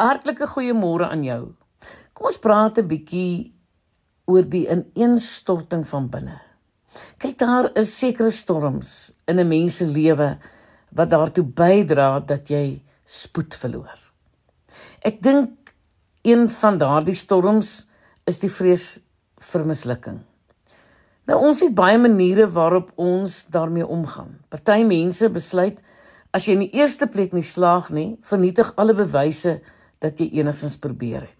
Hartlike goeiemôre aan jou. Kom ons praat 'n bietjie oor die ineenstorting van binne. Kyk, daar is sekere storms in 'n mens se lewe wat daartoe bydra dat jy spoed verloor. Ek dink een van daardie storms is die vrees vir mislukking. Nou ons het baie maniere waarop ons daarmee omgaan. Party mense besluit as jy in die eerste plek nie slaag nie, vernietig alle bewyse dat jy enigstens probeer het.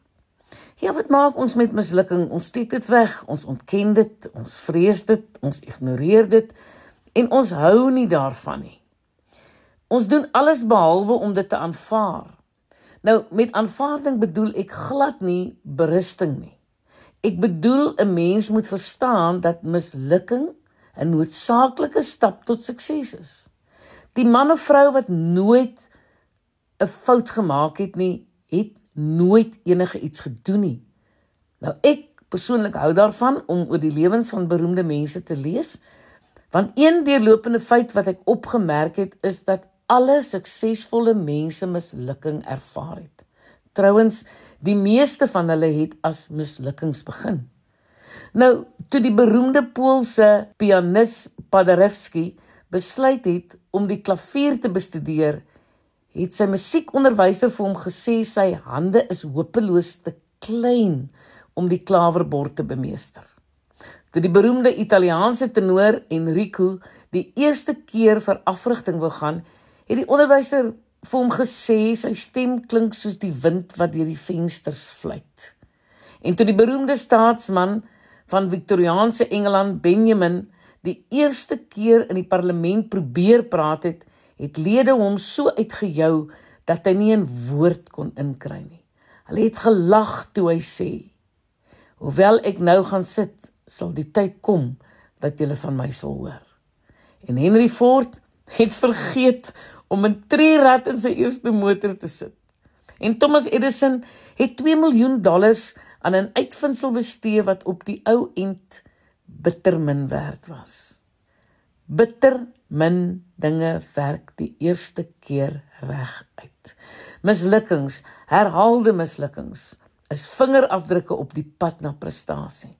Ja, wat maak ons met mislukking? Ons steek dit weg, ons ontken dit, ons vrees dit, ons ignoreer dit en ons hou nie daarvan nie. Ons doen alles behalwe om dit te aanvaar. Nou met aanvaarding bedoel ek glad nie berusting nie. Ek bedoel 'n mens moet verstaan dat mislukking 'n noodsaaklike stap tot sukses is. Die man of vrou wat nooit 'n fout gemaak het nie, het nooit enige iets gedoen nie. Nou ek persoonlik hou daarvan om oor die lewens van beroemde mense te lees, want een deurlopende feit wat ek opgemerk het is dat alle suksesvolle mense mislukking ervaar het. Trouwens, die meeste van hulle het as mislukkings begin. Nou, toe die beroemde Poolse pianis Paderewski besluit het om die klavier te bestudeer, het sy musiekonderwyser vir hom gesê sy hande is hopeloos te klein om die klawerbord te bemeester. Toe die beroemde Italiaanse tenor Enrico die eerste keer vir afrigting wou gaan, het die onderwyser vir hom gesê sy stem klink soos die wind wat deur die vensters fluit. En toe die beroemde staatsman van Victoriaanse Engeland Benjamin die eerste keer in die parlement probeer praat het, het lede hom so uitgejou dat hy nie 'n woord kon inkry nie. Hulle het gelag toe hy sê: "Hoewel ek nou gaan sit, sal die tyd kom dat julle van my sal hoor." En Henry Ford het vergeet om 'n trierad in sy eerste motor te sit. En Thomas Edison het 2 miljoen dollars aan 'n uitvinding bestee wat op die ou end bitter min werd was. Bitter min dinge werk die eerste keer reg uit. Mislukkings, herhaalde mislukkings is vingerafdrukke op die pad na prestasie.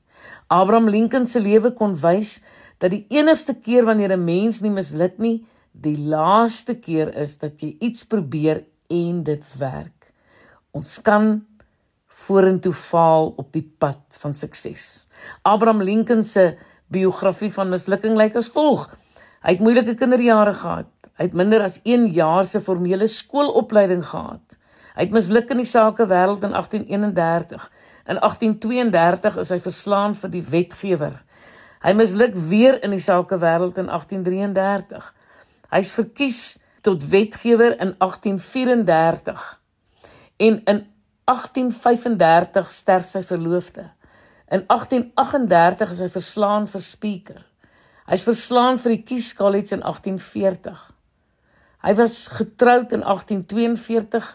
Abraham Lincoln se lewe kon wys dat die enigste keer wanneer 'n mens nie misluk nie, die laaste keer is dat jy iets probeer en dit werk. Ons kan vorentoe faal op die pad van sukses. Abraham Lincoln se biografie van mislukking lyk as volg: Hy het moeilike kinderjare gehad. Hy het minder as 1 jaar se formele skoolopleiding gehad. Hy het misluk in die sake wêreld in 1831. In 1832 is hy verslaan vir die wetgewer. Hy misluk weer in die sake wêreld in 1833. Hy's verkies tot wetgewer in 1834. En in 1835 sterf sy verloofde. In 1838 is hy verslaan vir speaker. Hy's verslaan vir die Kies College in 1840. Hy was getroud in 1842.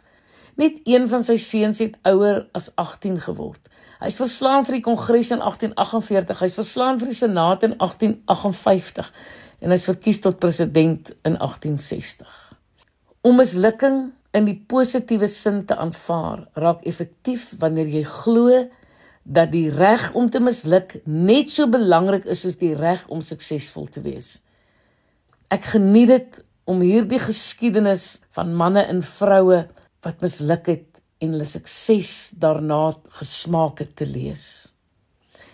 Net een van sy seuns het ouer as 18 geword. Hy's verslaan vir die Kongres in 1848. Hy's verslaan vir die Senaat in 1858 en hy's verkies tot president in 1860. Om mislukking in die positiewe sin te aanvaar raak effektief wanneer jy glo dat die reg om te misluk net so belangrik is soos die reg om suksesvol te wees. Ek geniet dit om hierdie geskiedenis van manne en vroue wat misluk het en hulle sukses daarna gesmaak het te lees.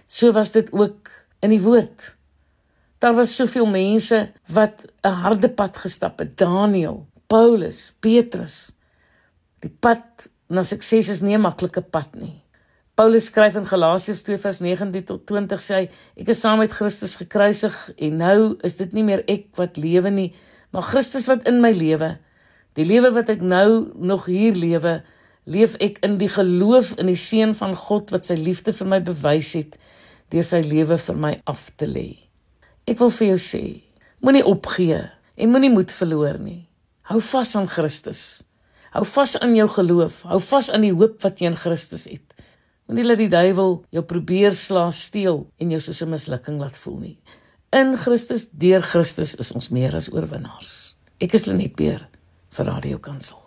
So was dit ook in die woord. Daar was soveel mense wat 'n harde pad gestap het. Daniël, Paulus, Petrus. Die pad na sukses is nie 'n maklike pad nie. Paulus skryf in Galasiërs 2:19 tot 20 sê hy ek is saam met Christus gekruisig en nou is dit nie meer ek wat lewe nie maar Christus wat in my lewe. Die lewe wat ek nou nog hier lewe leef ek in die geloof in die seun van God wat sy liefde vir my bewys het deur sy lewe vir my af te lê. Ek wil vir jou sê moenie opgee en moenie moed verloor nie. Hou vas aan Christus. Hou vas aan jou geloof. Hou vas aan die hoop wat jy in Christus het Moenie laat die duiwel jou probeer slaan, steel en jou soos 'n mislukking laat voel nie. In Christus, deur Christus is ons meer as oorwinnaars. Ek is Lenet Beer vir Radio Kansel.